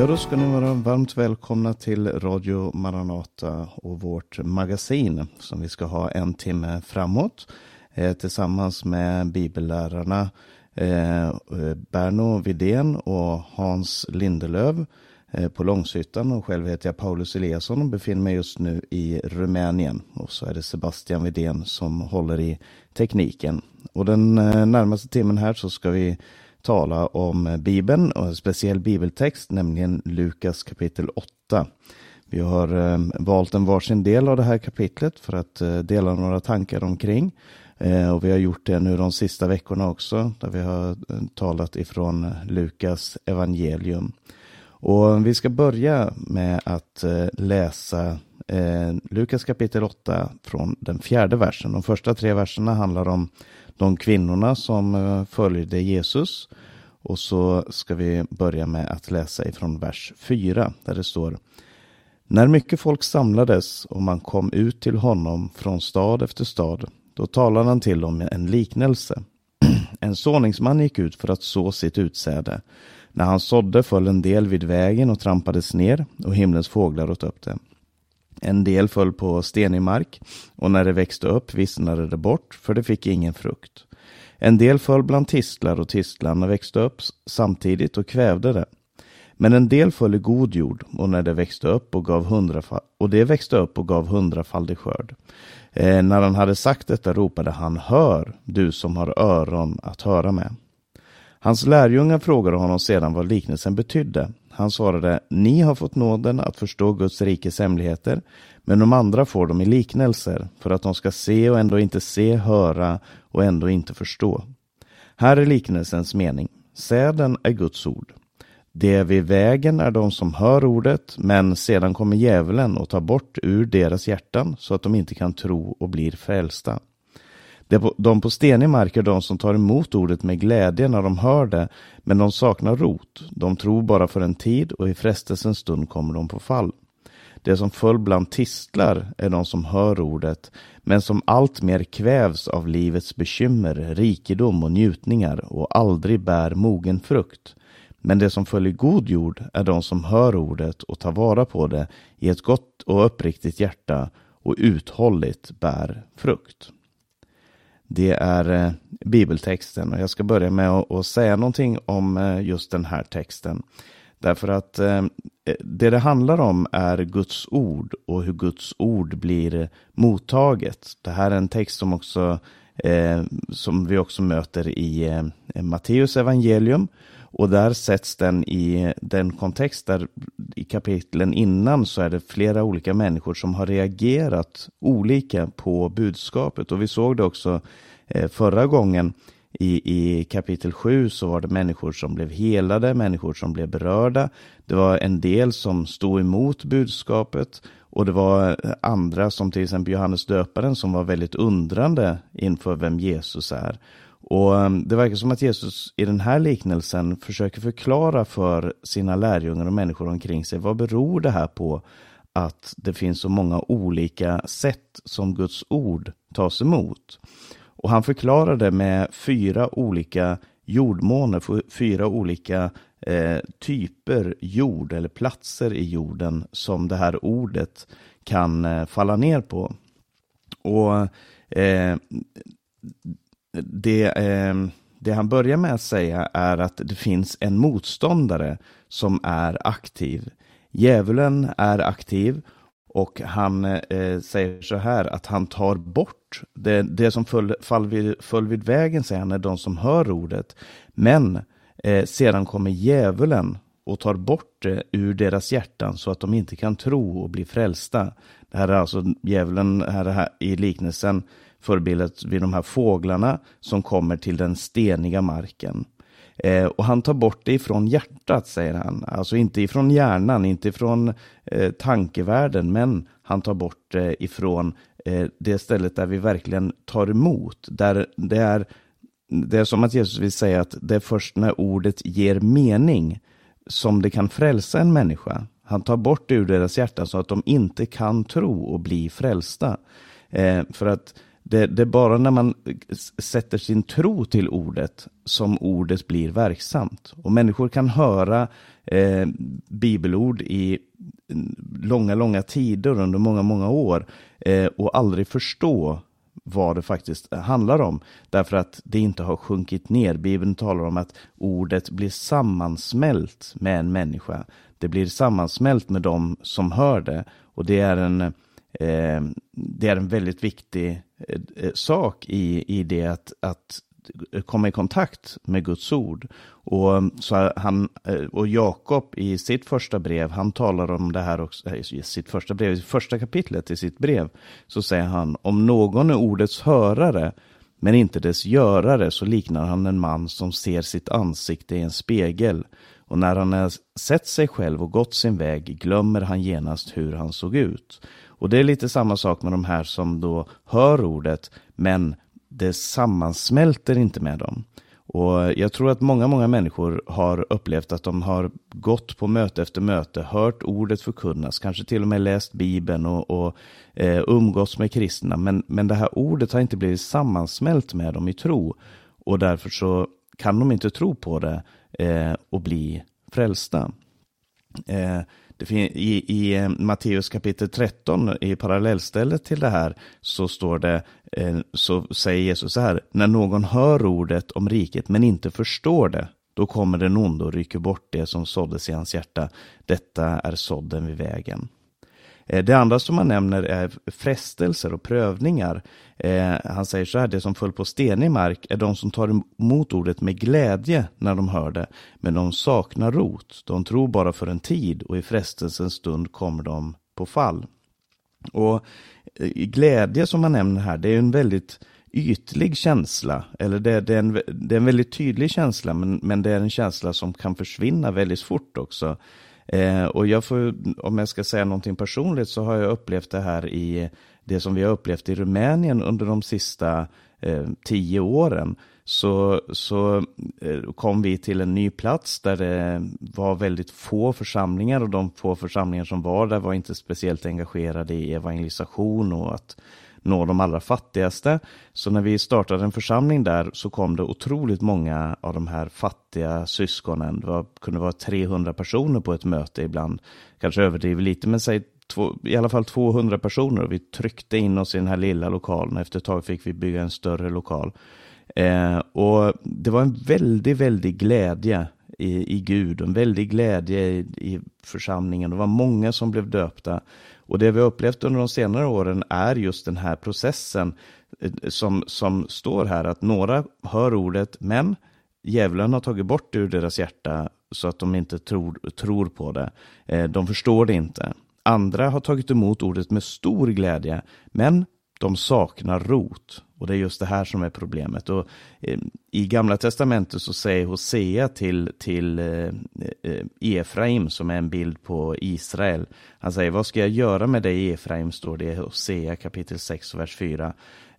Ja, då ska ni vara varmt välkomna till Radio Maranata och vårt magasin som vi ska ha en timme framåt eh, tillsammans med bibellärarna eh, eh Berno Vidén och Hans Lindelöv eh, på Långshyttan och själv heter jag Paulus Eliasson och befinner mig just nu i Rumänien. Och så är det Sebastian Vidén som håller i tekniken. Och den eh, närmaste timmen här så ska vi tala om Bibeln och en speciell bibeltext, nämligen Lukas kapitel 8. Vi har ehm, valt en varsin del av det här kapitlet för att eh, dela några tankar omkring. Eh, och vi har gjort det nu de sista veckorna också, där vi har eh, talat ifrån Lukas evangelium. Och vi ska börja med att läsa Lukas kapitel 8 från den fjärde versen. De första tre verserna handlar om de kvinnorna som eh, följde Jesus. Och så ska vi börja med att läsa ifrån vers 4 där det står När mycket folk samlades och man kom ut till honom från stad efter stad då talade han till dem en liknelse. En såningsman gick ut för att så sitt utsäde. När han sådde föll en del vid vägen och trampades ner och himlens fåglar åt upp det. En del föll på stenig mark och när det växte upp vissnade det bort för det fick ingen frukt. En del föll bland tistlar och tistlarna växte upp samtidigt och kvävde det. Men en del föll i god jord och när det växte upp och gav hundrafall och det växte upp och gav hundrafaldig skörd. Eh, när han hade sagt detta ropade han Hör, du som har öron att höra med. Hans lärjungar frågade honom sedan vad liknelsen betydde. Han svarade, ni har fått nåden att förstå Guds rikes hemligheter, men de andra får dem i liknelser, för att de ska se och ändå inte se, höra och ändå inte förstå. Här är liknelsens mening. Säden är Guds ord. Det vid vägen är de som hör ordet, men sedan kommer djävulen och tar bort ur deras hjärtan så att de inte kan tro och blir frälsta. De på stenig mark är de som tar emot ordet med glädje när de hör det, men de saknar rot. De tror bara för en tid och i frestelsens stund kommer de på fall. Det som föll bland tistlar är de som hör ordet, men som alltmer kvävs av livets bekymmer, rikedom och njutningar och aldrig bär mogen frukt. Men det som föll i god jord är de som hör ordet och tar vara på det i ett gott och uppriktigt hjärta och uthålligt bär frukt. Det är eh, bibeltexten och jag ska börja med att säga någonting om eh, just den här texten. Därför att eh, det det handlar om är Guds ord och hur Guds ord blir mottaget. Det här är en text som också som vi också möter i Matteus evangelium och där sätts den i den kontext där i kapitlen innan så är det flera olika människor som har reagerat olika på budskapet. Och vi såg det också eh, förra gången i, i kapitel 7 så var det människor som blev helade, människor som blev berörda. Det var en del som stod emot budskapet och det var eh, andra som till exempel Johannes döparen som var väldigt undrande inför vem Jesus är. Och ehm, Det verkar som att Jesus i den här liknelsen försöker förklara för sina lärjungar och människor omkring sig vad beror det här på att det finns så många olika sätt som Guds ord tas emot. Och han förklarar det med fyra olika jordmåner, fyra olika eh, typer jord eller platser i jorden som det här ordet kan eh, falla ner på. Och eh, det, eh, det han börjar med att säga är att det finns en motståndare som är aktiv. Djävulen är aktiv och han eh, säger så här att han tar bort det, det som föll, fall vid, föll vid vägen, säger han, är de som hör ordet. Men eh, sedan kommer djävulen och tar bort det ur deras hjärtan så att de inte kan tro och bli frälsta. Det här är alltså djävulen här, här i liknelsen förebildat vid de här fåglarna som kommer till den steniga marken. Eh, och han tar bort det ifrån hjärtat, säger han. Alltså inte ifrån hjärnan, inte ifrån eh, tankevärlden, men han tar bort det ifrån eh, det stället där vi verkligen tar emot. Där det, är, det är som att Jesus vill säga att det är först när ordet ger mening som det kan frälsa en människa. Han tar bort det ur deras hjärtan så att de inte kan tro och bli frälsta. Eh, för att det, det, är bara när man sätter sin tro till ordet som ordet blir verksamt. Och människor kan höra eh, bibelord i långa, långa tider under många, många år eh, och aldrig förstå vad det faktiskt handlar om. Därför att det inte har sjunkit ner. Bibeln talar om att ordet blir sammansmält med en människa. Det blir sammansmält med dem som hör det. Och det är en, eh, Eh, det är en väldigt viktig eh, eh, sak i, i det att, att komma i kontakt med Guds ord. Och, så han, och Jakob i sitt första brev, han talar om det här också, i sitt första brev, i första kapitlet i sitt brev, så säger han, om någon är ordets hörare, men inte dess görare, så liknar han en man som ser sitt ansikte i en spegel. Och när han har sett sig själv och gått sin väg glömmer han genast hur han såg ut. Och det är lite samma sak med de här som då hör ordet, men det sammansmälter inte med dem. Och jag tror att många, många människor har upplevt att de har gått på möte efter möte, hört ordet förkunnas, kanske till och med läst Bibeln och, och eh, umgåtts med kristna. Men, men det här ordet har inte blivit sammansmält med dem i tro. Och därför så kan de inte tro på det eh, och bli frälsta. Eh, i, I eh, Matteus kapitel 13, i parallellstället till det här, så står det, eh, så säger Jesus så här, när någon hör ordet om riket men inte förstår det, då kommer den onde och rycker bort det som såddes i hans hjärta. Detta är sådden vid vägen. Eh, det andra som han nämner är frestelser och prövningar. Eh, han säger så här, det som föll på stenig mark är de som tar emot ordet med glädje när de hör det, men de saknar rot. De tror bara för en tid och i frestelsens stund kommer de på fall. Och eh, glädje som han nämner här, det är en väldigt ytlig känsla, eller det, det, är, en, det är en väldigt tydlig känsla, men, men det är en känsla som kan försvinna väldigt fort också. Eh, och jag får, om jag ska säga någonting personligt så har jag upplevt det här i det som vi har upplevt i Rumänien under de sista eh, tio åren. Så, så eh, kom vi till en ny plats där det var väldigt få församlingar och de få församlingar som var där var inte speciellt engagerade i evangelisation och att nå de allra fattigaste. Så när vi startade en församling där så kom det otroligt många av de här fattiga syskonen. Det var, kunde vara 300 personer på ett möte ibland. Kanske överdriver lite, men säg två, i alla fall 200 personer. Vi tryckte in oss i den här lilla lokalen. Efter ett tag fick vi bygga en större lokal. Eh, och det var en väldigt, väldigt glädje i, i Gud, en väldig glädje i, i församlingen. Det var många som blev döpta. Och det vi har upplevt under de senare åren är just den här processen eh, som, som står här, att några hör ordet, men djävulen har tagit bort det ur deras hjärta så att de inte tror, tror på det. Eh, de förstår det inte. Andra har tagit emot ordet med stor glädje, men de saknar rot. Och det är just det här som är problemet. Och, eh, I Gamla Testamentet så säger Hosea till, till eh, eh Efraim, som är en bild på Israel. Han säger, vad ska jag göra med dig Efraim, står det i Hosea kapitel 6, vers 4.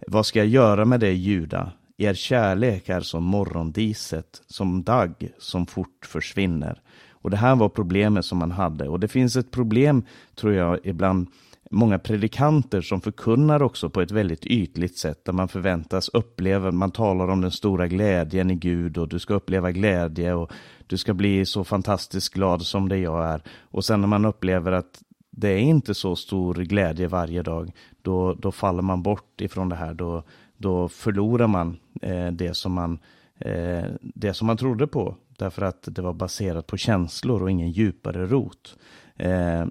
Vad ska jag göra med dig Juda? Er kärlek är som morgondiset, som dagg som fort försvinner. Och det här var problemet som man hade. Och det finns ett problem, tror jag, ibland många predikanter som förkunnar också på ett väldigt ytligt sätt där man förväntas uppleva, man talar om den stora glädjen i Gud och du ska uppleva glädje och du ska bli så fantastiskt glad som det jag är. Och sen när man upplever att det är inte så stor glädje varje dag, då, då faller man bort ifrån det här. Då, då förlorar man eh, det, som man, eh, det som man trodde på. Därför att det var baserat på känslor och ingen djupare rot. Eh,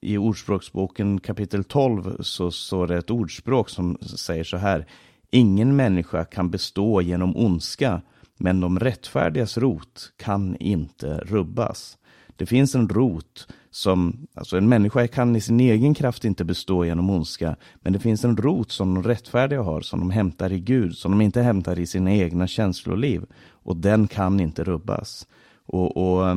i Ordspråksboken kapitel 12 så står det ett ordspråk som säger så här. Ingen människa kan bestå genom ondska, men de rättfärdigas rot kan inte rubbas. Det finns en rot som, alltså en människa kan i sin egen kraft inte bestå genom ondska, men det finns en rot som de rättfärdiga har, som de hämtar i Gud, som de inte hämtar i sina egna känsloliv, och den kan inte rubbas. Och, och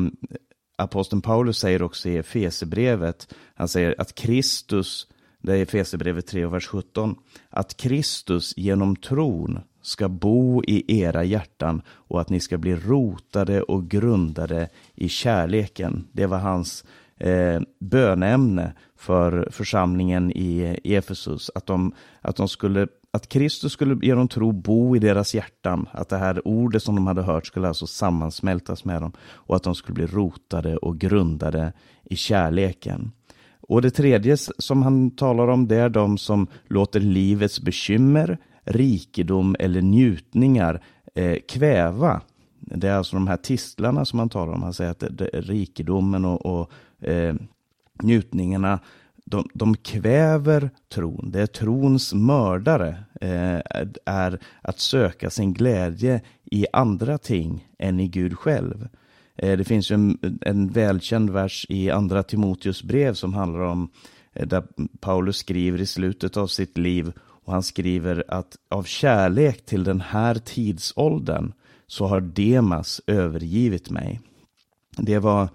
aposteln Paulus säger också i Efesebrevet, han säger att Kristus, det är Efesebrevet 3 vers 17, att Kristus genom tron ska bo i era hjärtan och att ni ska bli rotade och grundade i kärleken. Det var hans eh, bönämne för församlingen i Efesus, att de, att de skulle att Kristus skulle genom tro bo i deras hjärtan, att det här ordet som de hade hört skulle alltså sammansmältas med dem och att de skulle bli rotade och grundade i kärleken. Och det tredje som han talar om, det är de som låter livets bekymmer, rikedom eller njutningar eh, kväva. Det är alltså de här tistlarna som han talar om. Han säger att det, det, rikedomen och, och eh, njutningarna de, de kväver tron. Det är trons mördare, eh, är att söka sin glädje i andra ting än i Gud själv. Eh, det finns ju en, en välkänd vers i andra Timoteus brev som handlar om eh, där Paulus skriver i slutet av sitt liv och han skriver att av kärlek till den här tidsåldern så har Demas övergivit mig. Det var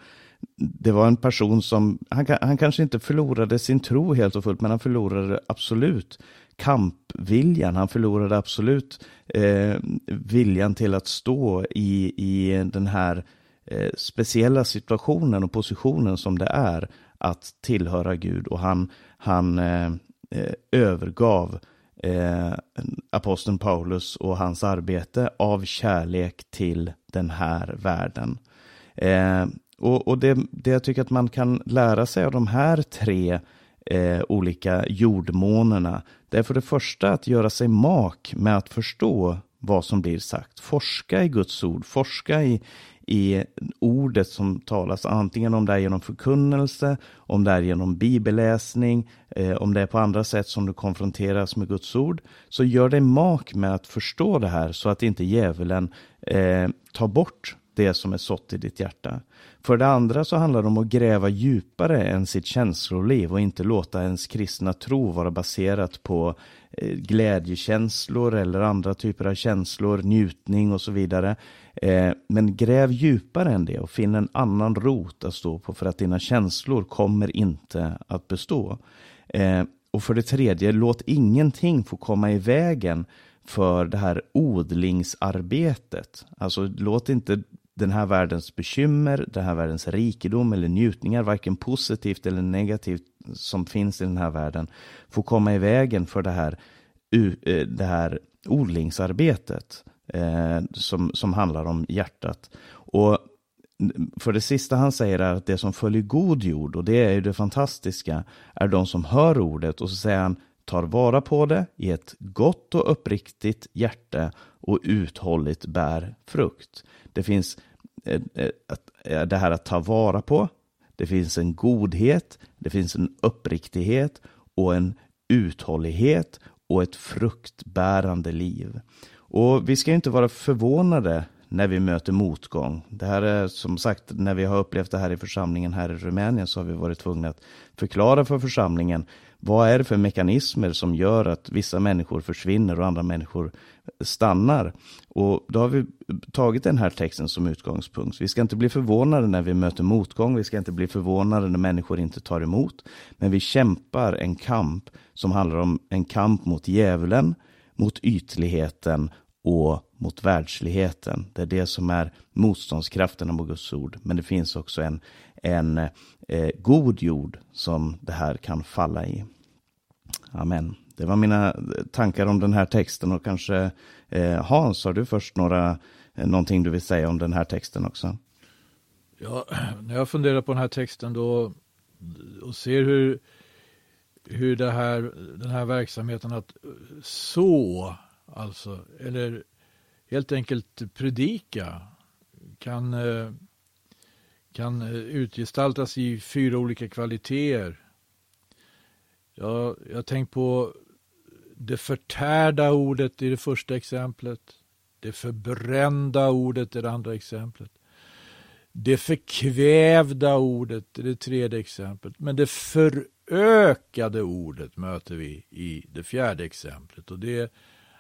det var en person som, han, han kanske inte förlorade sin tro helt och fullt, men han förlorade absolut kampviljan, han förlorade absolut eh, viljan till att stå i, i den här eh, speciella situationen och positionen som det är att tillhöra Gud och han, han eh, eh övergav eh, aposteln Paulus och hans arbete av kärlek till den här världen. Eh, och, och det, det jag tycker att man kan lära sig av de här tre eh, olika jordmånerna, det är för det första att göra sig mak med att förstå vad som blir sagt. Forska i Guds ord, forska i, i ordet som talas, antingen om det är genom förkunnelse, om det är genom bibelläsning, eh, om det är på andra sätt som du konfronteras med Guds ord. Så gör dig mak med att förstå det här så att inte djävulen eh, tar bort det som är sått i ditt hjärta. För det andra så handlar det om att gräva djupare än sitt känsloliv och inte låta ens kristna tro vara baserat på eh, glädjekänslor eller andra typer av känslor, njutning och så vidare. Eh, men gräv djupare än det och finn en annan rot att stå på för att dina känslor kommer inte att bestå. Eh, och för det tredje, låt ingenting få komma i vägen för det här odlingsarbetet. Alltså låt inte den här världens bekymmer, den här världens rikedom eller njutningar, varken positivt eller negativt som finns i den här världen, får komma i vägen för det här, eh, det här odlingsarbetet eh, som, som handlar om hjärtat. Och för det sista han säger är att det som följer god jord, och det är ju det fantastiska, är de som hör ordet och så säger han tar vara på det i ett gott och uppriktigt hjärte och uthålligt bär frukt. Det finns Eh, eh, eh, det här att ta vara på. Det finns en godhet, det finns en uppriktighet och en uthållighet och ett fruktbärande liv. Och vi ska inte vara förvånade när vi möter motgång. Det här är som sagt, när vi har upplevt det här i församlingen här i Rumänien så har vi varit tvungna att förklara för församlingen vad är det för mekanismer som gör att vissa människor försvinner och andra människor stannar? Och då har vi tagit den här texten som utgångspunkt. Vi ska inte bli förvånade när vi möter motgång. Vi ska inte bli förvånade när människor inte tar emot. Men vi kämpar en kamp som handlar om en kamp mot djävulen, mot ytligheten och mot världsligheten. Det är det som är motståndskraften mot Guds ord. Men det finns också en, en eh, god jord som det här kan falla i. Amen. Det var mina eh, tankar om den här texten och kanske eh, Hans, har du först några, eh, någonting du vill säga om den här texten också? Ja, när jag funderar på den här texten då och ser hur, hur det här, den här verksamheten att eh, så, alltså, eller helt enkelt predika kan, eh, kan utgestaltas i fyra olika kvaliteter. Jag har tänkt på det förtärda ordet i det första exemplet. Det förbrända ordet i det andra exemplet. Det förkvävda ordet i det tredje exemplet. Men det förökade ordet möter vi i det fjärde exemplet. Och det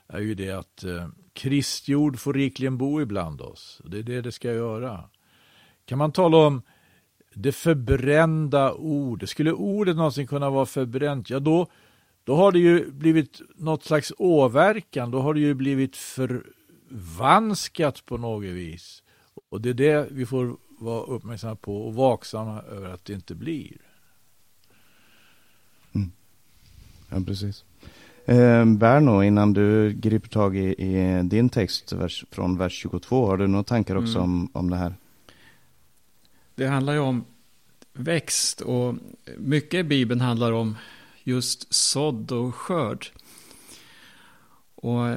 är ju det att eh, Kristjord får rikligen bo ibland oss. Det är det det ska göra. Kan man tala om det förbrända ordet? Skulle ordet någonsin kunna vara förbränt? Ja, då, då har det ju blivit något slags åverkan. Då har det ju blivit förvanskat på något vis. Och det är det vi får vara uppmärksamma på och vaksamma över att det inte blir. Mm. Ja, precis. Eh, Berno, innan du griper tag i, i din text vers, från vers 22, har du några tankar också mm. om, om det här? Det handlar ju om växt och mycket i Bibeln handlar om just sådd och skörd. Och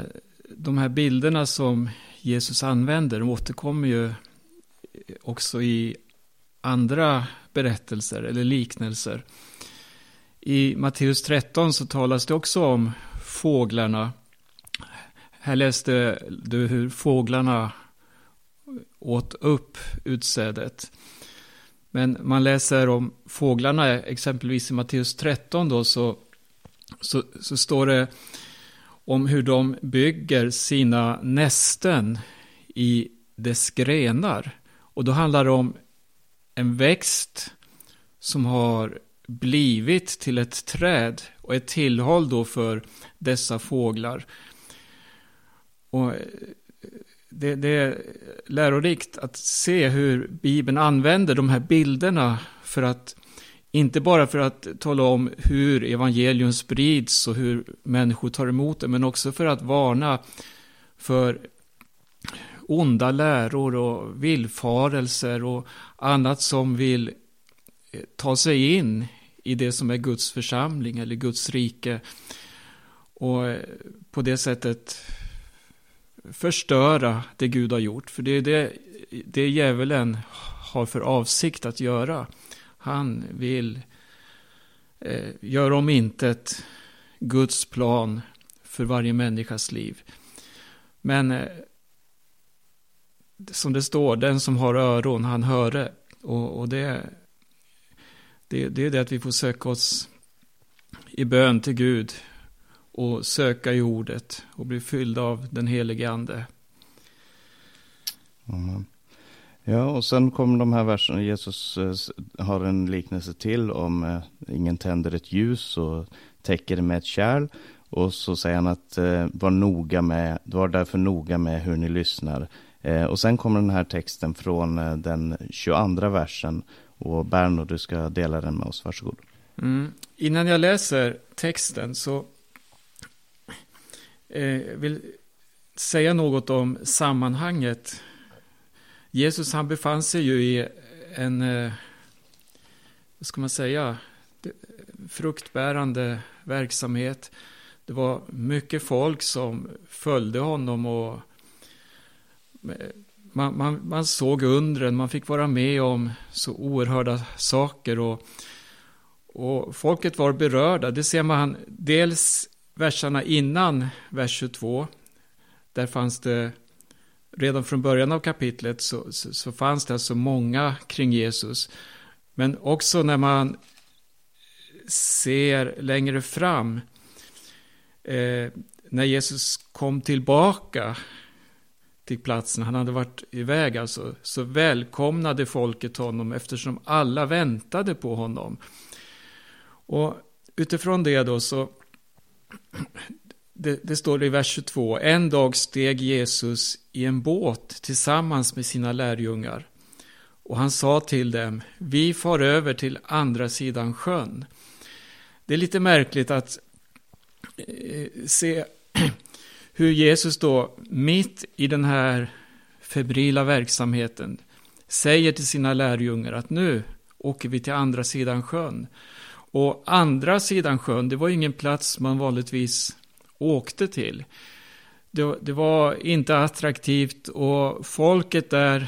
de här bilderna som Jesus använder de återkommer ju också i andra berättelser eller liknelser. I Matteus 13 så talas det också om fåglarna. Här läste du hur fåglarna åt upp utsädet. Men man läser om fåglarna, exempelvis i Matteus 13 då, så, så, så står det om hur de bygger sina nästen i dess grenar. Och då handlar det om en växt som har blivit till ett träd och ett tillhåll då för dessa fåglar. Och det, det, är lärorikt att se hur Bibeln använder de här bilderna för att inte bara för att tala om hur evangelium sprids och hur människor tar emot det, men också för att varna för onda läror och villfarelser och annat som vill eh, ta sig in i det som är Guds församling eller Guds rike. Och eh, på det sättet förstöra det Gud har gjort. För det är det, det djävulen har för avsikt att göra. Han vill eh, göra om intet Guds plan för varje människas liv. Men eh, som det står, den som har öron, han höre. Och, och det, det, det är det att vi får söka oss i bön till Gud och söka i ordet och bli fyllda av den helige ande. Mm. Ja, och sen kommer de här verserna. Jesus eh, har en liknelse till om eh, ingen tänder ett ljus och täcker det med ett kärl. Och så säger han att eh, var noga med, var därför noga med hur ni lyssnar. Eh, och sen kommer den här texten från eh, den 22 versen. Och Berno, du ska dela den med oss, varsågod. Mm. Innan jag läser texten så Eh, vill säga något om sammanhanget. Jesus han befann sig ju i en, eh, vad ska man säga, fruktbärande verksamhet. Det var mycket folk som följde honom och eh, man, man, man, såg undren, man fick vara med om så oerhörda saker och, och folket var berörda. Det ser man dels verserna innan vers 22. Där fanns det redan från början av kapitlet så, så, så, fanns det alltså många kring Jesus. Men också när man ser längre fram, eh, när Jesus kom tillbaka till platsen, han hade varit iväg alltså, så välkomnade folket honom eftersom alla väntade på honom. Och utifrån det då så det, det, står i vers 22. En dag steg Jesus i en båt tillsammans med sina lärjungar. Och han sa till dem, vi far över till andra sidan sjön. Det är lite märkligt att eh, se hur Jesus då mitt i den här febrila verksamheten säger till sina lärjungar att nu åker vi till andra sidan sjön. Och andra sidan sjön, det var ingen plats man vanligtvis åkte till. Det, det, var inte attraktivt och folket där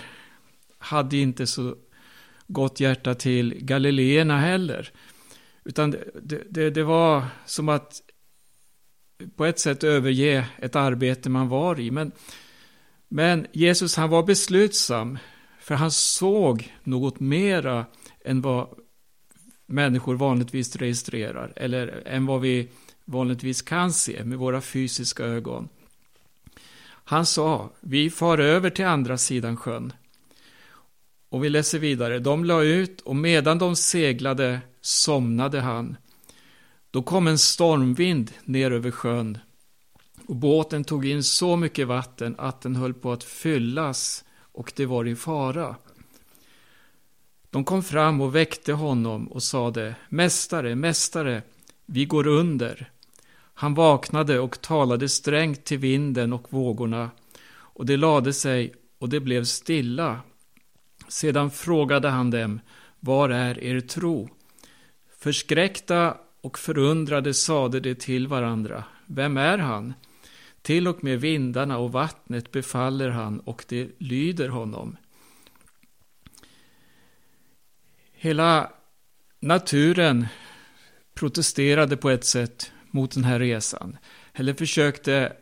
hade inte så gott hjärta till galileerna heller. Utan det, det, det, var som att på ett sätt överge ett arbete man var i. Men, men Jesus han var beslutsam, för han såg något mera än vad människor vanligtvis registrerar, eller än vad vi vanligtvis kan se med våra fysiska ögon. Han sa, vi far över till andra sidan sjön. Och vi läser vidare, de la ut och medan de seglade somnade han. Då kom en stormvind ner över sjön och båten tog in så mycket vatten att den höll på att fyllas och det var i fara. De kom fram och väckte honom och sade, Mästare, Mästare, vi går under. Han vaknade och talade strängt till vinden och vågorna, och det lade sig och det blev stilla. Sedan frågade han dem, var är er tro? Förskräckta och förundrade sade de till varandra, vem är han? Till och med vindarna och vattnet befaller han och det lyder honom. Hela naturen protesterade på ett sätt mot den här resan. Eller försökte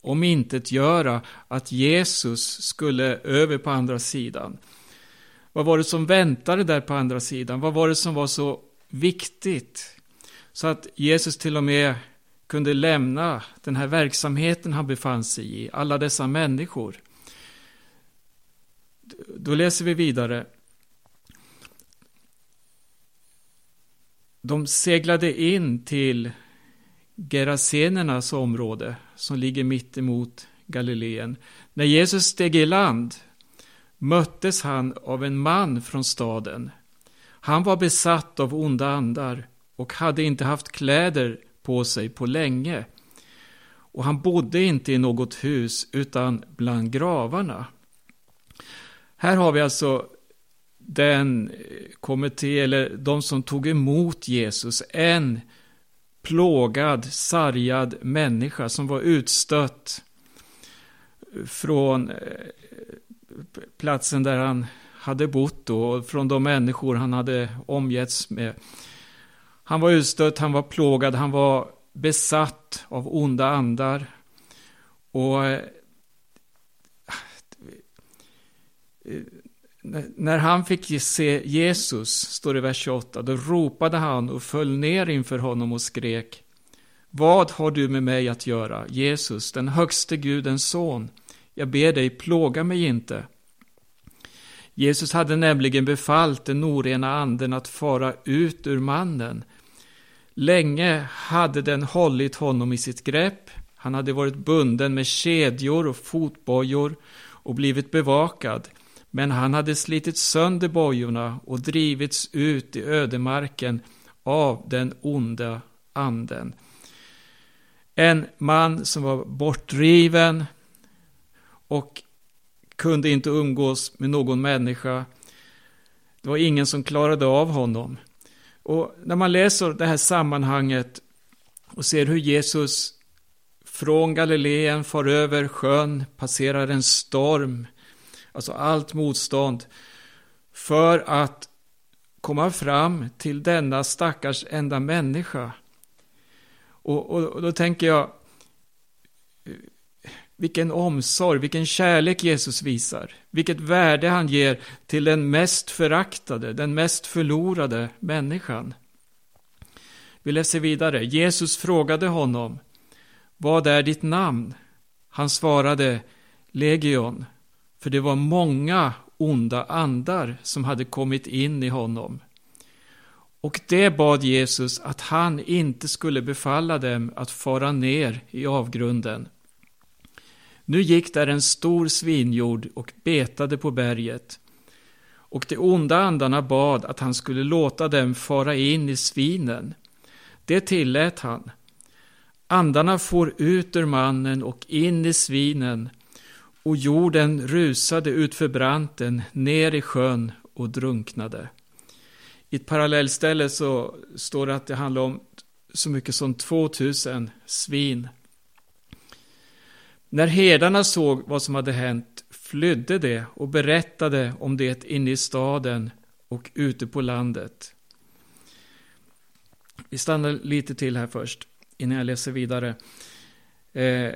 omintetgöra att Jesus skulle över på andra sidan. Vad var det som väntade där på andra sidan? Vad var det som var så viktigt? Så att Jesus till och med kunde lämna den här verksamheten han befann sig i, alla dessa människor. Då läser vi vidare. De seglade in till Gerasenernas område som ligger mitt emot Galileen. När Jesus steg i land möttes han av en man från staden. Han var besatt av onda andar och hade inte haft kläder på sig på länge. Och han bodde inte i något hus utan bland gravarna. Här har vi alltså den eh, kommitté, eller de som tog emot Jesus, en plågad, sargad människa som var utstött från eh, platsen där han hade bott och från de människor han hade omgetts med. Han var utstött, han var plågad, han var besatt av onda andar. Och eh, när han fick se Jesus, står det i vers 28, då ropade han och föll ner inför honom och skrek Vad har du med mig att göra, Jesus, den högste Gudens son? Jag ber dig, plåga mig inte. Jesus hade nämligen befallt den orena anden att fara ut ur mannen. Länge hade den hållit honom i sitt grepp. Han hade varit bunden med kedjor och fotbojor och blivit bevakad. Men han hade slitit sönder bojorna och drivits ut i ödemarken av den onda anden. En man som var bortdriven och kunde inte umgås med någon människa. Det var ingen som klarade av honom. Och när man läser det här sammanhanget och ser hur Jesus från Galileen far över sjön, passerar en storm, alltså allt motstånd, för att komma fram till denna stackars enda människa. Och, och, och då tänker jag, vilken omsorg, vilken kärlek Jesus visar. Vilket värde han ger till den mest föraktade, den mest förlorade människan. Vi läser vidare. Jesus frågade honom, vad är ditt namn? Han svarade, Legion, för det var många onda andar som hade kommit in i honom. Och det bad Jesus att han inte skulle befalla dem att fara ner i avgrunden. Nu gick där en stor svinjord och betade på berget. Och de onda andarna bad att han skulle låta dem fara in i svinen. Det tillät han. Andarna for ut ur mannen och in i svinen och jorden rusade utför branten ner i sjön och drunknade. I ett parallellställe så står det att det handlar om så mycket som 2000 svin när herdarna såg vad som hade hänt flydde de och berättade om det inne i staden och ute på landet. Vi stannar lite till här först innan jag läser vidare. Eh,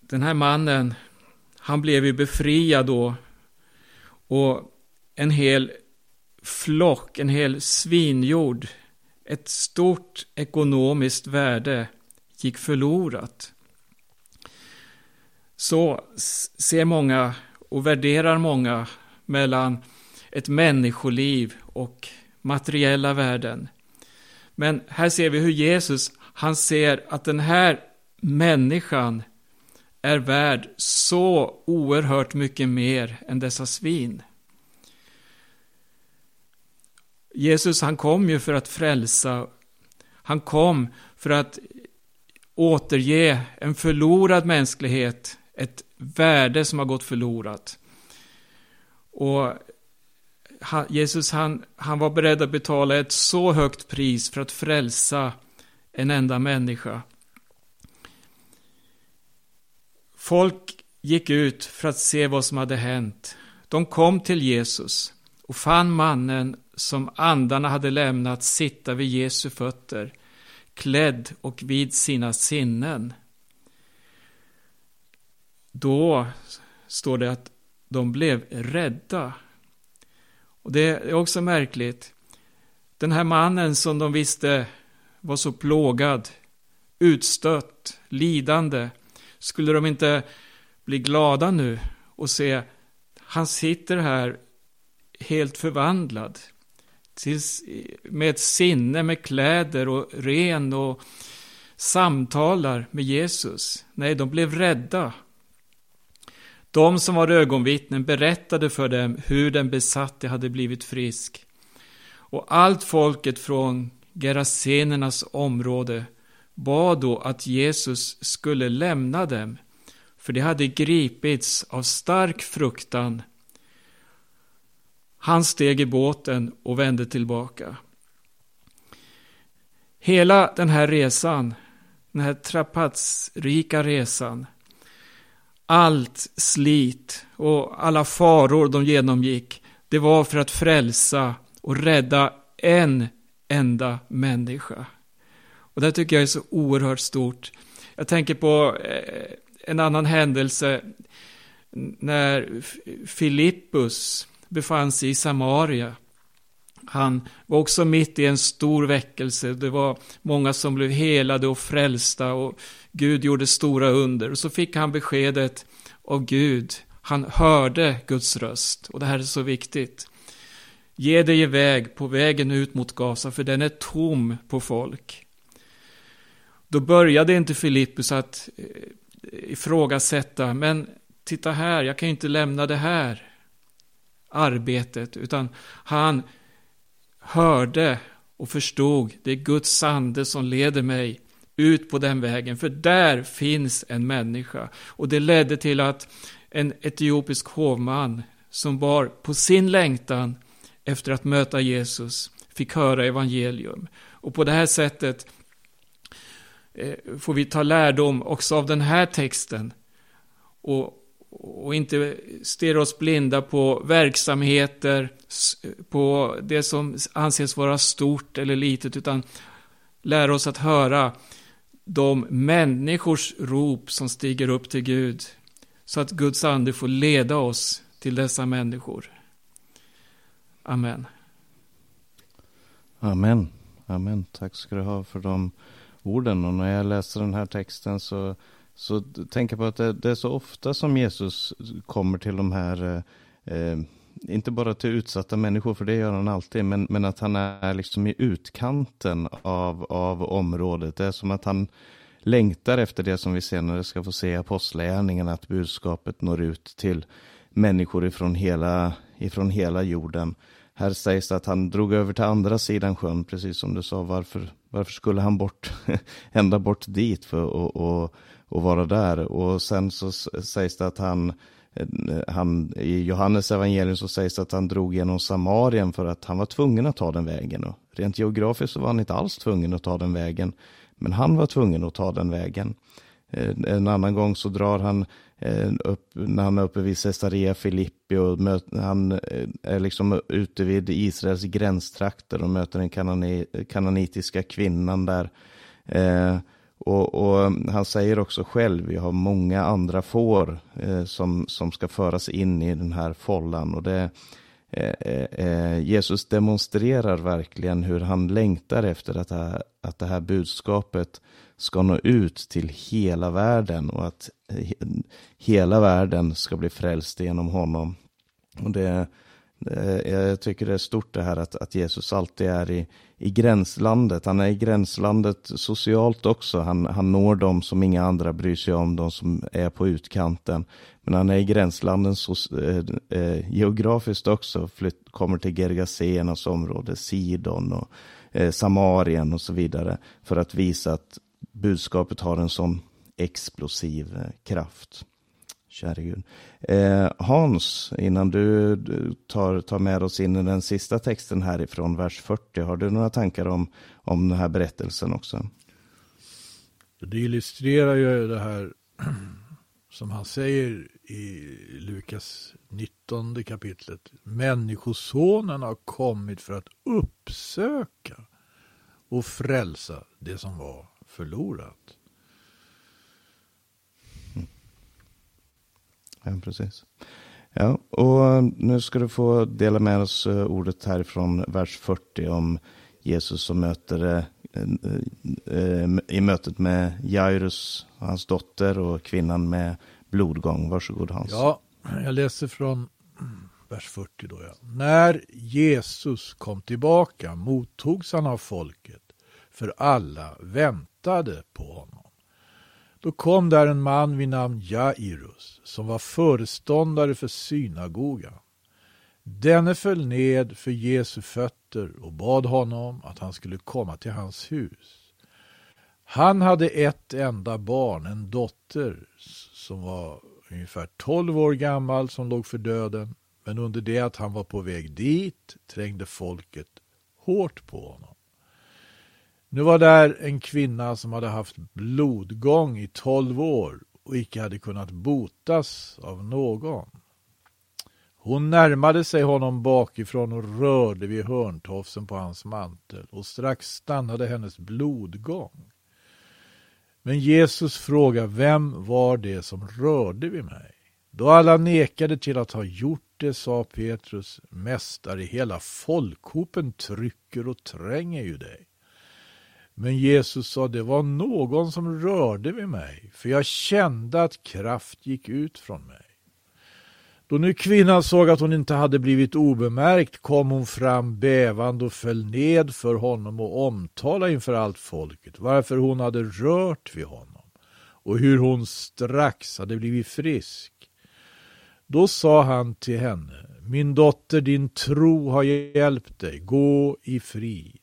den här mannen, han blev ju befriad då och en hel flock, en hel svinjord, ett stort ekonomiskt värde gick förlorat så ser många och värderar många mellan ett människoliv och materiella värden. Men här ser vi hur Jesus, han ser att den här människan är värd så oerhört mycket mer än dessa svin. Jesus han kom ju för att frälsa. Han kom för att återge en förlorad mänsklighet ett värde som har gått förlorat. Och Jesus han, han var beredd att betala ett så högt pris för att frälsa en enda människa. Folk gick ut för att se vad som hade hänt. De kom till Jesus och fann mannen som andarna hade lämnat sitta vid Jesu fötter, klädd och vid sina sinnen. Då står det att de blev rädda. Och det är också märkligt. Den här mannen som de visste var så plågad, utstött, lidande. Skulle de inte bli glada nu och se han sitter här helt förvandlad. Med ett sinne, med kläder och ren och samtalar med Jesus. Nej, de blev rädda. De som var ögonvittnen berättade för dem hur den besatte hade blivit frisk. Och allt folket från Gerasenernas område bad då att Jesus skulle lämna dem, för de hade gripits av stark fruktan. Han steg i båten och vände tillbaka. Hela den här resan, den här trapatsrika resan, allt slit och alla faror de genomgick, det var för att frälsa och rädda en enda människa. Och det tycker jag är så oerhört stort. Jag tänker på eh, en annan händelse när Filippus befann sig i Samaria. Han var också mitt i en stor väckelse. Det var många som blev helade och frälsta och Gud gjorde stora under. Och så fick han beskedet av Gud. Han hörde Guds röst. Och det här är så viktigt. Ge dig iväg på vägen ut mot Gaza, för den är tom på folk. Då började inte Filippus att eh, ifrågasätta, men titta här, jag kan ju inte lämna det här arbetet, utan han hörde och förstod, det är Guds ande som leder mig ut på den vägen, för där finns en människa. Och det ledde till att en etiopisk hovman som bar på sin längtan efter att möta Jesus fick höra evangelium. Och på det här sättet Eh, får vi ta lärdom också av den här texten och, och inte stirra oss blinda på verksamheter, på det som anses vara stort eller litet, utan lära oss att höra de människors rop som stiger upp till Gud, så att Guds ande får leda oss till dessa människor. Amen. Amen. Amen. Tack ska du ha för de orden. Och när jag läser den här texten så, så tänker jag på att det, det är så ofta som Jesus kommer till de här, eh, eh, inte bara till utsatta människor, för det gör han alltid, men, men att han är liksom i utkanten av, av området. Det är som att han längtar efter det som vi senare ska få se i Apostlagärningarna, att budskapet når ut till människor ifrån hela, ifrån hela jorden. Här sägs det att han drog över till andra sidan sjön, precis som du sa. Varför, varför skulle han bort, ända bort dit för att och, och vara där? Och sen så sägs det att han, eh, han, i Johannes evangelium så sägs det att han drog genom Samarien för att han var tvungen att ta den vägen. Och rent geografiskt så var han inte alls tvungen att ta den vägen. Men han var tvungen att ta den vägen. Eh, en annan gång så drar han Eh, Eh, upp, när han är uppe vid Caesarea Filippi och möt, han eh, är liksom ute vid Israels gränstrakter och möter den kanani, kananitiska kvinnan där. Eh, och, och, mm, han säger också själv, vi har många andra får eh, som, som ska föras in i den här follan. Och det, eh, eh Jesus demonstrerar verkligen hur han längtar efter att, det här, att det här budskapet ska nå ut till hela världen och att hela världen ska bli frälst genom honom. Och det, eh, jag tycker det är stort det här att, att Jesus alltid är i, i gränslandet. Han är i gränslandet socialt också. Han, han når dem som inga andra bryr sig om, de som är på utkanten. Men han är i gränslanden so, eh, eh, geografiskt också, flytt, kommer till Gergasenas område, Sidon och eh, Samarien och så vidare. För att visa att budskapet har en sån explosiv eh, kraft. Käre Gud. Eh, Hans, innan du tar, tar med oss in i den sista texten härifrån vers 40, har du några tankar om, om den här berättelsen också? Det illustrerar ju det här som han säger i Lukas 19 kapitlet. Människosonen har kommit för att uppsöka och frälsa det som var förlorat. Ja, precis. Ja, och nu ska du få dela med oss eh, ordet härifrån vers 40 om Jesus som möter eh, eh, i mötet med Jairus, hans dotter och kvinnan med blodgång. Varsågod Hans. Ja, jag läser från vers 40 då. Ja. När Jesus kom tillbaka mottogs han av folket, för alla väntade på honom. Då kom där en man vid namn Jairus, som var föreståndare för synagogan. Denne föll ned för Jesu fötter och bad honom att han skulle komma till hans hus. Han hade ett enda barn, en dotter som var ungefär tolv år gammal som låg för döden. Men under det att han var på väg dit trängde folket hårt på honom. Nu var där en kvinna som hade haft blodgång i tolv år och icke hade kunnat botas av någon. Hon närmade sig honom bakifrån och rörde vid hörntofsen på hans mantel och strax stannade hennes blodgång. Men Jesus frågade vem var det som rörde vid mig? Då alla nekade till att ha gjort det sa Petrus, Mästare, hela folkhopen trycker och tränger ju dig. Men Jesus sa, det var någon som rörde vid mig, för jag kände att kraft gick ut från mig. Då nu kvinnan såg att hon inte hade blivit obemärkt kom hon fram bävande och föll ned för honom och omtalade inför allt folket varför hon hade rört vid honom och hur hon strax hade blivit frisk. Då sa han till henne, min dotter, din tro har hjälpt dig, gå i frid.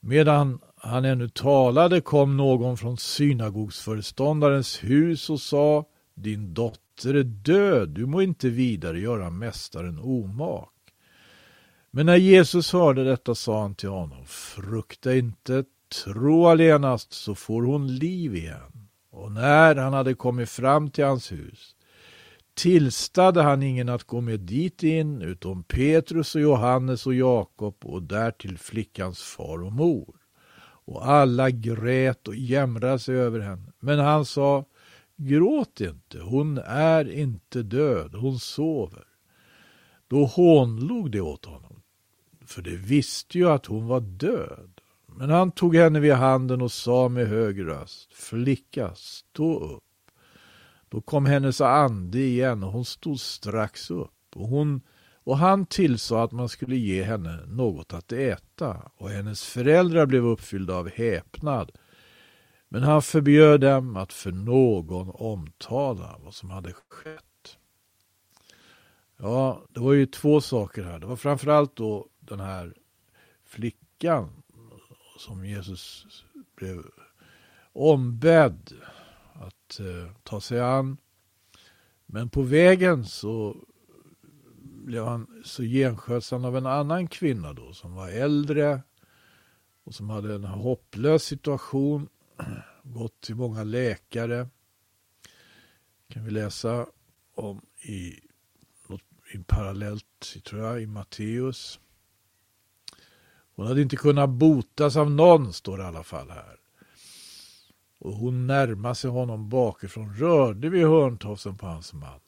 Medan han ännu talade kom någon från synagogsföreståndarens hus och sa, din dotter är död, du må inte vidare göra mästaren omak. Men när Jesus hörde detta sa han till honom, frukta inte, tro allenast så får hon liv igen. Och när han hade kommit fram till hans hus tillstade han ingen att gå med dit in utom Petrus och Johannes och Jakob och därtill flickans far och mor. Och alla grät och jämrade sig över henne. Men han sa, gråt inte, hon är inte död, hon sover. Då hånlog de åt honom, för de visste ju att hon var död. Men han tog henne vid handen och sa med hög röst, flicka, stå upp. Då kom hennes ande igen och hon stod strax upp. Och, hon, och han tillsa att man skulle ge henne något att äta. Och hennes föräldrar blev uppfyllda av häpnad. Men han förbjöd dem att för någon omtala vad som hade skett. Ja, det var ju två saker här. Det var framförallt då den här flickan som Jesus blev ombedd att eh, ta sig an. Men på vägen så blev han så gensköts han av en annan kvinna då som var äldre och som hade en hopplös situation, gått till många läkare. kan vi läsa om i, i parallellt, tror jag, i Matteus. Hon hade inte kunnat botas av någon, står det i alla fall här och hon närmade sig honom bakifrån, rörde vid hörntofsen på hans man.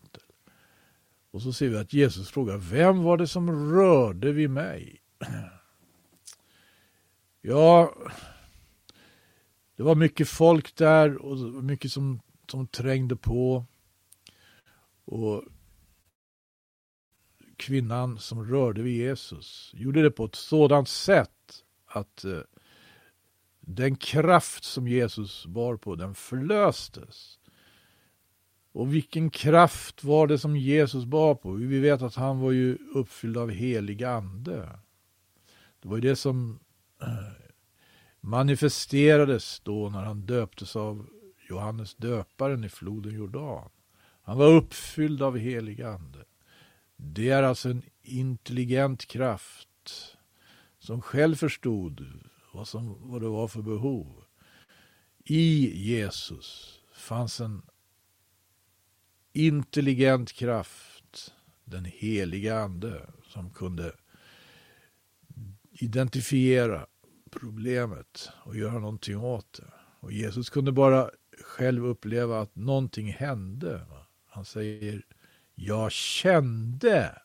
Och så ser vi att Jesus frågar, vem var det som rörde vid mig? Ja, det var mycket folk där och mycket som, som trängde på. Och kvinnan som rörde vid Jesus gjorde det på ett sådant sätt att eh, den kraft som Jesus bar på, den förlöstes. Och vilken kraft var det som Jesus bar på? Vi vet att han var ju uppfylld av helig ande. Det var ju det som eh, manifesterades då när han döptes av Johannes döparen i floden Jordan. Han var uppfylld av helig ande. Det är alltså en intelligent kraft som själv förstod vad, som, vad det var för behov. I Jesus fanns en intelligent kraft, den heliga ande, som kunde identifiera problemet och göra någonting åt det. Och Jesus kunde bara själv uppleva att någonting hände. Han säger, jag kände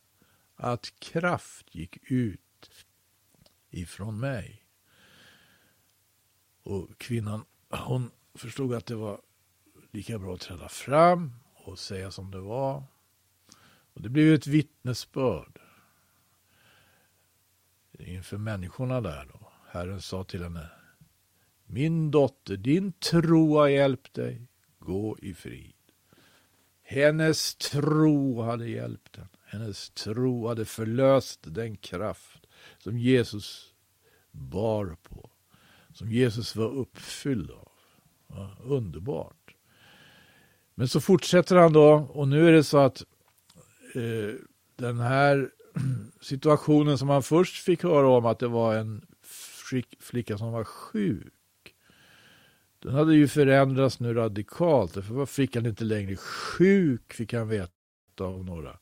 att kraft gick ut ifrån mig. Och kvinnan, hon förstod att det var lika bra att träda fram och säga som det var. Och det blev ett vittnesbörd inför människorna där då. Herren sa till henne, min dotter, din tro har hjälpt dig, gå i frid. Hennes tro hade hjälpt henne. Hennes tro hade förlöst den kraft som Jesus bar på. Som Jesus var uppfylld av. Ja, underbart. Men så fortsätter han då och nu är det så att eh, den här situationen som han först fick höra om att det var en flicka som var sjuk. Den hade ju förändrats nu radikalt. Därför var flickan inte längre sjuk, fick han veta av några.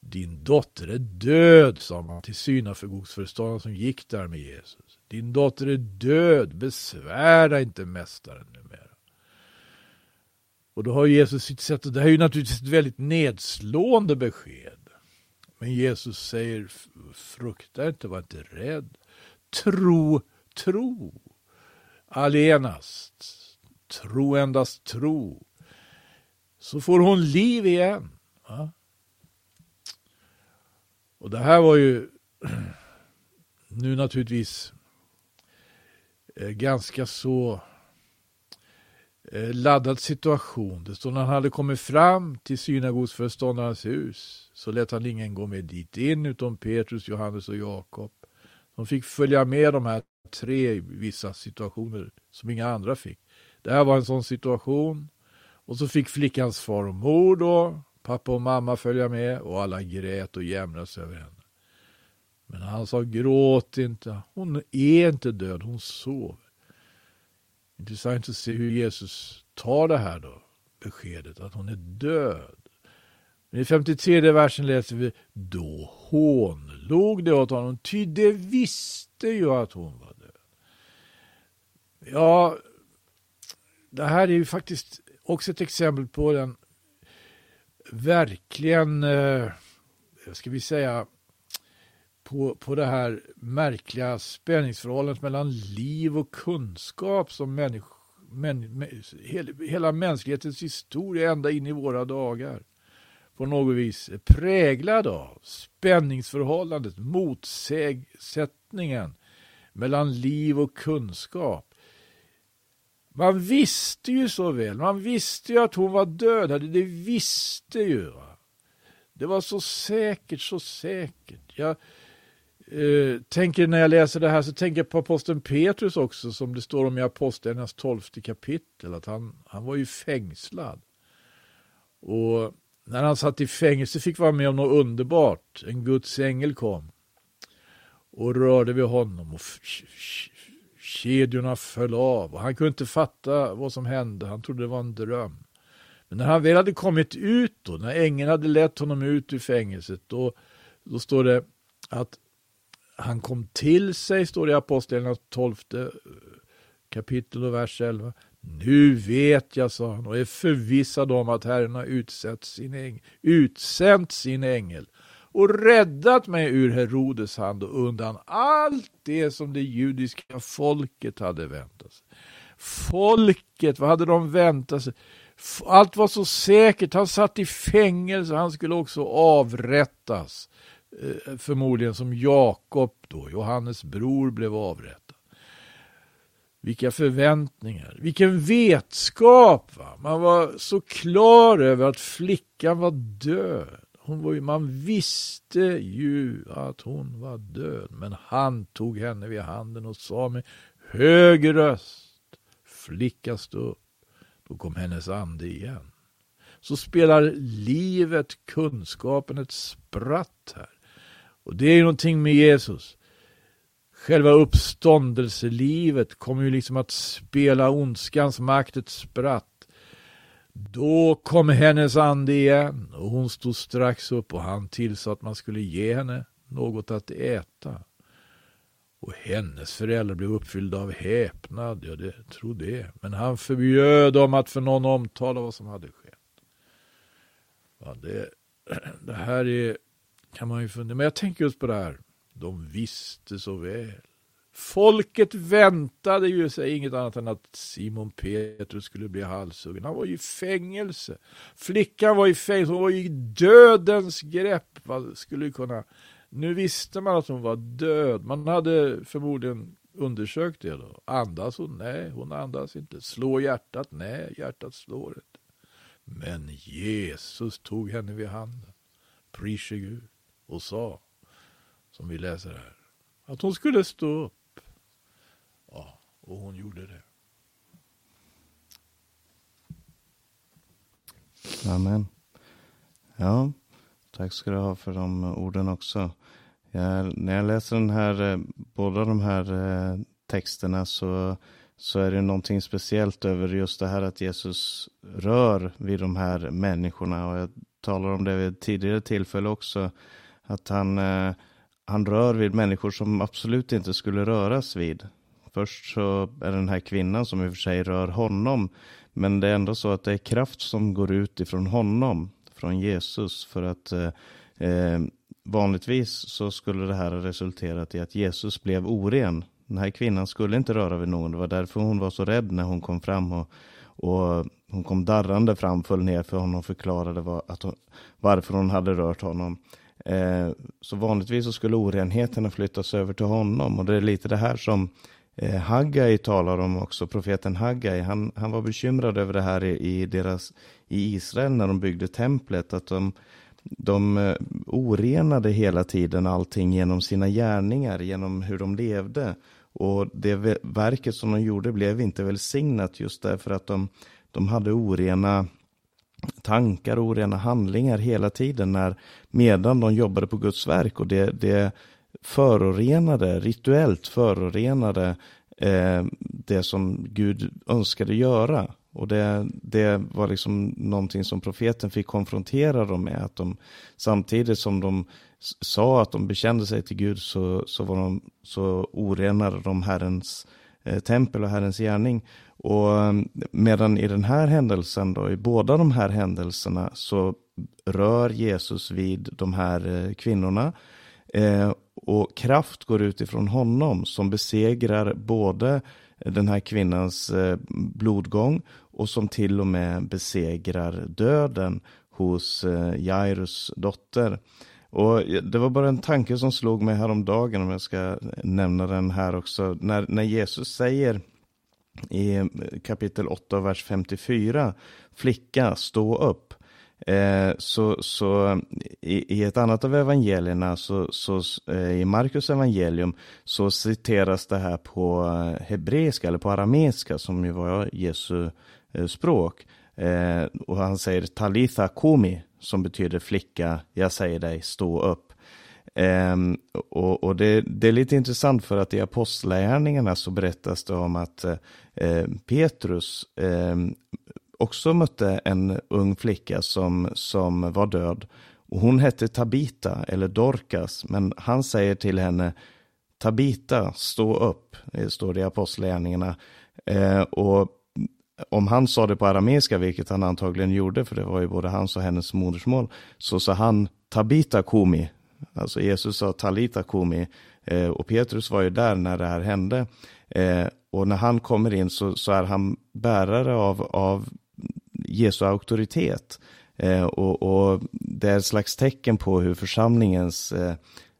Din dotter är död, sa man till synagogsföreståndaren som gick där med Jesus. Din dotter är död, besvära inte mästaren numera. Och då har Jesus sitt sätt, och det här är ju naturligtvis ett väldigt nedslående besked. Men Jesus säger, frukta inte, var inte rädd. Tro, tro. Allenast. Tro endast tro. Så får hon liv igen. Va? Och det här var ju nu naturligtvis eh, ganska så Eh, laddad situation. Det står när han hade kommit fram till synagogsföreståndarens hus så lät han ingen gå med dit in utom Petrus, Johannes och Jakob. De fick följa med de här tre i vissa situationer som inga andra fick. Det här var en sån situation. Och så fick flickans far och mor då, pappa och mamma följa med och alla grät och jämnades över henne. Men han sa gråt inte, hon är inte död, hon sover. Intressant att se hur Jesus tar det här då, beskedet att hon är död. Men i 53 versen läser vi, då hånlog det åt honom, ty det visste ju att hon var död. Ja, det här är ju faktiskt också ett exempel på den verkligen, eh, ska vi säga, på, på det här märkliga spänningsförhållandet mellan liv och kunskap som människ, män, hela, mänsklighetens historia ända in i våra dagar på något vis är präglad av spänningsförhållandet, motsägsättningen mellan liv och kunskap. Man visste ju så väl, man visste ju att hon var död, det visste ju. Va? Det var så säkert, så säkert. Jag eh, tänker när jag läser det här så tänker jag på aposteln Petrus också, som det står om i Apostlagärningarnas tolfte kapitel, att han, han var ju fängslad. Och när han satt i fängelse fick vara med om något underbart. En Guds ängel kom och rörde vid honom och kedjorna föll av och han kunde inte fatta vad som hände. Han trodde det var en dröm. Men när han väl hade kommit ut då, när ängeln hade lett honom ut ur fängelset, då, då står det att han kom till sig, står det i Apostlagärningarnas tolfte eh, kapitel och vers 11. Nu vet jag, sa han, och är förvissad om att Herren har utsett sin äng, utsänt sin ängel och räddat mig ur Herodes hand och undan allt det som det judiska folket hade väntat sig. Folket, vad hade de väntat sig? Allt var så säkert, han satt i fängelse, han skulle också avrättas. Eh, förmodligen som Jakob då, Johannes bror, blev avrättad. Vilka förväntningar, vilken vetskap. Va? Man var så klar över att flickan var död. Hon var ju, man visste ju att hon var död. Men han tog henne vid handen och sa med hög röst. Flicka stå upp. Då kom hennes ande igen. Så spelar livet, kunskapen ett spratt här. Och det är ju någonting med Jesus. Själva uppståndelselivet kommer ju liksom att spela ondskans makt ett spratt. Då kom hennes ande igen och hon stod strax upp och han tillsade att man skulle ge henne något att äta. Och hennes föräldrar blev uppfyllda av häpnad, ja det tror det. Men han förbjöd dem att för någon omtala vad som hade skett. Ja, det, det här är, kan man ju fundera, men jag tänker just på det här. De visste så väl. Folket väntade ju sig inget annat än att Simon Petrus skulle bli halshuggen. Han var ju i fängelse. Flickan var i fängelse, hon var i dödens grepp. Vad skulle kunna... Nu visste man att hon var död. Man hade förmodligen undersökt det då. Andas hon? Nej, hon andas inte. Slår hjärtat? Nej, hjärtat slår inte. Men Jesus tog henne vid handen, prise Gud, och sa, som vi läser här, att hon skulle stå upp. Ja, och hon gjorde det. Amen. Ja, tack ska du ha för de orden också. Jag, när jag läser den här, eh, båda de här eh, texterna så, så är det någonting speciellt över just det här att Jesus rör vid de här människorna. Och jag talar om det vid ett tidigare tillfälle också. Att han, eh, han rör vid människor som absolut inte skulle röras vid. Först så är det den här kvinnan som i och för sig rör honom. Men det är ändå så att det är kraft som går ut ifrån honom, från Jesus. För att eh, eh vanligtvis så skulle det här ha resulterat i att Jesus blev oren. Den här kvinnan skulle inte röra vid någon. Det var därför hon var så rädd när hon kom fram. Och, och hon kom darrande fram, föll ner för honom och förklarade var, att hon, varför hon hade rört honom. Eh, så vanligtvis så skulle orenheterna flyttas över till honom. Och det är lite det här som eh, Haggai talar om också, profeten Haggai. Han, han var bekymrad över det här i, i, deras, i Israel när de byggde templet. Att de, de eh, orenade hela tiden allting genom sina gärningar, genom hur de levde. Och det verket som de gjorde blev inte välsignat just därför att de, de hade orena tankar och orena handlingar hela tiden när, medan de jobbade på Guds verk. Och det, det förorenade, rituellt förorenade eh, det som Gud önskade göra. Och det, det var liksom någonting som profeten fick konfrontera dem med. Att de, samtidigt som de sa att de bekände sig till Gud så, så, var de, så orenade de Herrens eh, Eh, tempel och Herrens gärning. Och mm, medan i den här händelsen då, i båda de här händelserna så rör Jesus vid de här eh, kvinnorna. Eh, och kraft går ut ifrån honom som besegrar både den här kvinnans eh, blodgång och som till och med besegrar döden hos eh, Jairus dotter. Och det var bara en tanke som slog mig häromdagen om jag ska nämna den här också. När, när Jesus säger i kapitel 8, vers 54, flicka, stå upp. Eh, så så i, i, ett annat av evangelierna, så, så eh, i Markus evangelium, så citeras det här på hebreiska eller på arameiska som ju var Jesu eh, språk. Eh, och han säger talitha kumi, som betyder flicka, jag säger dig, stå upp. Um, och, och det, det, är lite intressant för att i apostlagärningarna så berättas det om att uh, Petrus uh, också mötte en ung flicka som, som var död. Och hon hette Tabita eller Dorcas, men han säger till henne Tabita, stå upp, det står det i Apostlagärningarna. Uh, och om han sa det på arameiska, vilket han antagligen gjorde, för det var ju både hans och hennes modersmål, så sa han Tabita kumi, alltså Jesus sa Talita kumi, eh, och Petrus var ju där när det här hände. Eh, och när han kommer in så, så är han bärare av, av Jesu auktoritet. Eh, och, och, det är ett slags tecken på hur församlingens eh,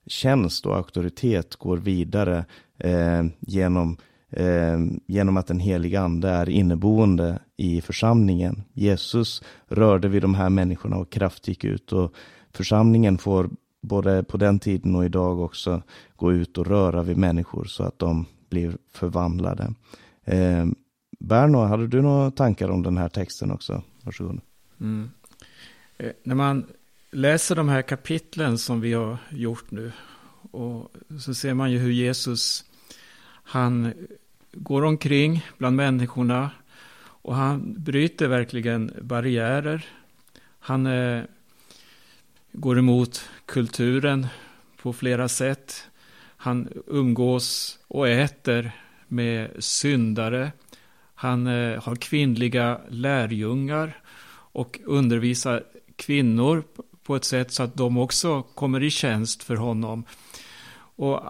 tjänst och auktoritet går vidare eh, genom, eh, genom att den heliga ande är inneboende i församlingen. Jesus rörde vid de här människorna och kraft gick ut och församlingen får både på den tiden och idag också gå ut och röra vid människor så att de blir förvandlade. Eh, Berno, hade du några tankar om den här texten också? Varsågod. Mm. Eh, när man läser de här kapitlen som vi har gjort nu och så ser man ju hur Jesus han går omkring bland människorna och han bryter verkligen barriärer. Han eh, går emot kulturen på flera sätt. Han umgås och äter med syndare. Han eh, har kvinnliga lärjungar och undervisar kvinnor på ett sätt så att de också kommer i tjänst för honom. Och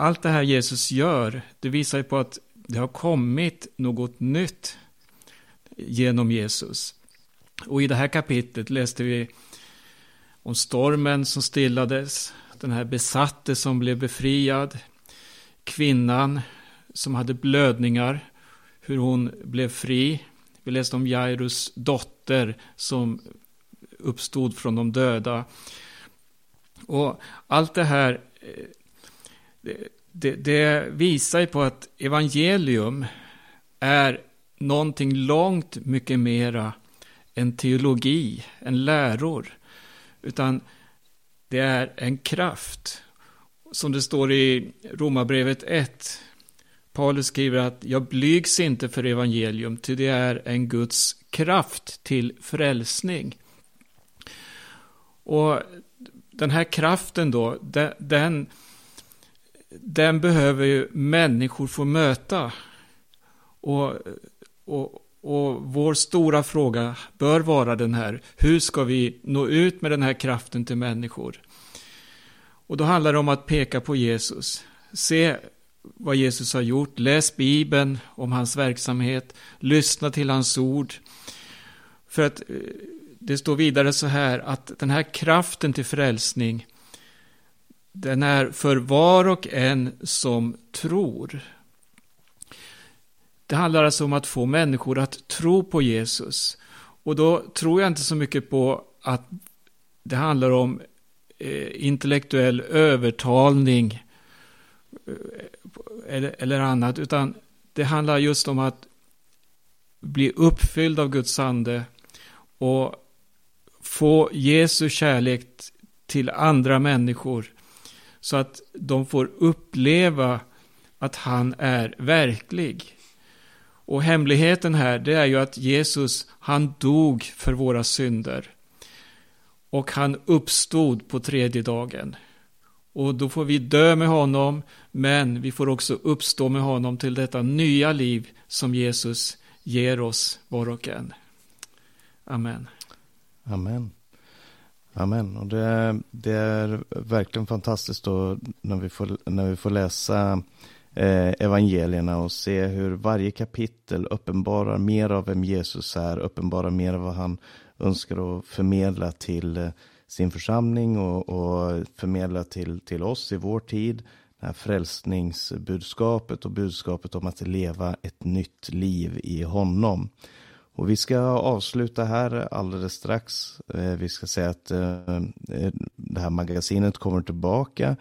allt det här Jesus gör, det visar ju på att det har kommit något nytt genom Jesus. Och i det här kapitlet läste vi om stormen som stillades, den här besatte som blev befriad, kvinnan som hade blödningar, hur hon blev fri. Vi läste om Jairus dotter som uppstod från de döda. Och allt det här eh, det, det, visar ju på att evangelium är någonting långt mycket mera än teologi, än läror. Utan det är en kraft. Som det står i Romarbrevet 1. Paulus skriver att jag blygs inte för evangelium, ty det är en Guds kraft till frälsning. Och den här kraften då, den, den behöver ju människor få möta. Och, och, och vår stora fråga bör vara den här, hur ska vi nå ut med den här kraften till människor? Och då handlar det om att peka på Jesus. Se vad Jesus har gjort, läs Bibeln om hans verksamhet, lyssna till hans ord. För att eh, det står vidare så här att den här kraften till frälsning, den är för var och en som tror. Det handlar alltså om att få människor att tro på Jesus. Och då tror jag inte så mycket på att det handlar om eh, intellektuell övertalning eh, eller, eller annat, utan det handlar just om att bli uppfylld av Guds ande och få Jesu kärlek till andra människor så att de får uppleva att han är verklig. Och hemligheten här, det är ju att Jesus, han dog för våra synder. Och han uppstod på tredje dagen. Och då får vi dö med honom, men vi får också uppstå med honom till detta nya liv som Jesus ger oss var och en. Amen. Amen. Amen. Och det, det är verkligen fantastiskt då när vi får, när vi får läsa eh, evangelierna och se hur varje kapitel uppenbarar mer av vem Jesus är, uppenbarar mer av vad han önskar att förmedla till eh, sin församling och, och förmedla till, till oss i vår tid. Det här frälsningsbudskapet och budskapet om att leva ett nytt liv i honom. Och vi ska avsluta här alldeles strax. Eh, vi ska säga att eh, eh, det här magasinet kommer tillbaka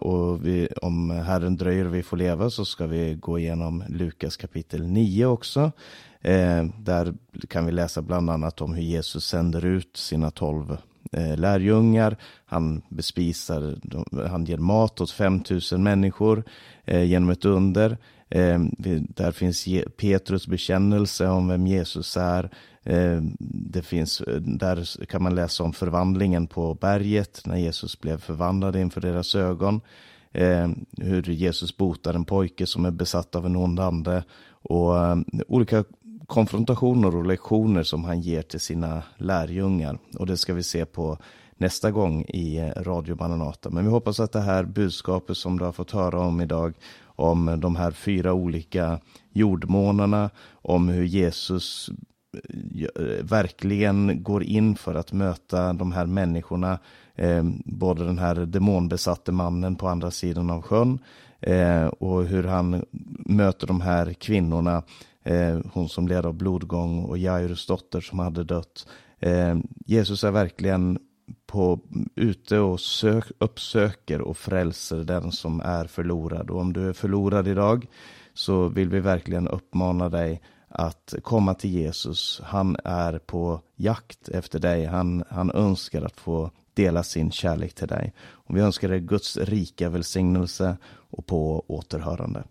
och vi, om Herren dröjer och vi får leva så ska vi gå igenom Lukas kapitel 9 också. Där kan vi läsa bland annat om hur Jesus sänder ut sina tolv lärjungar. Han bespisar, han ger mat åt 5000 människor genom ett under. Eh, där finns Petrus bekännelse om vem Jesus är. Eh, det finns, eh, där kan man läsa om förvandlingen på berget när Jesus blev förvandlad inför deras ögon. Eh, hur Jesus botar en pojke som är besatt av en ond ande och eh, olika konfrontationer och lektioner som han ger till sina lärjungar. Och det ska vi se på nästa gång i eh, Radio Bananata. Men vi hoppas att det här budskapet som du har fått höra om idag om de här fyra olika jordmånarna, om hur Jesus eh, verkligen går in för att möta de här människorna, eh, både den här demonbesatte mannen på andra sidan av sjön eh, och hur han möter de här kvinnorna, eh, hon som led av blodgång och Jairus dotter som hade dött. Eh, Jesus är verkligen på, ute och sök, uppsöker och frälser den som är förlorad. Och om du är förlorad idag så vill vi verkligen uppmana dig att komma till Jesus. Han är på jakt efter dig. Han, han önskar att få dela sin kärlek till dig. Och vi önskar dig Guds rika välsignelse och på återhörande.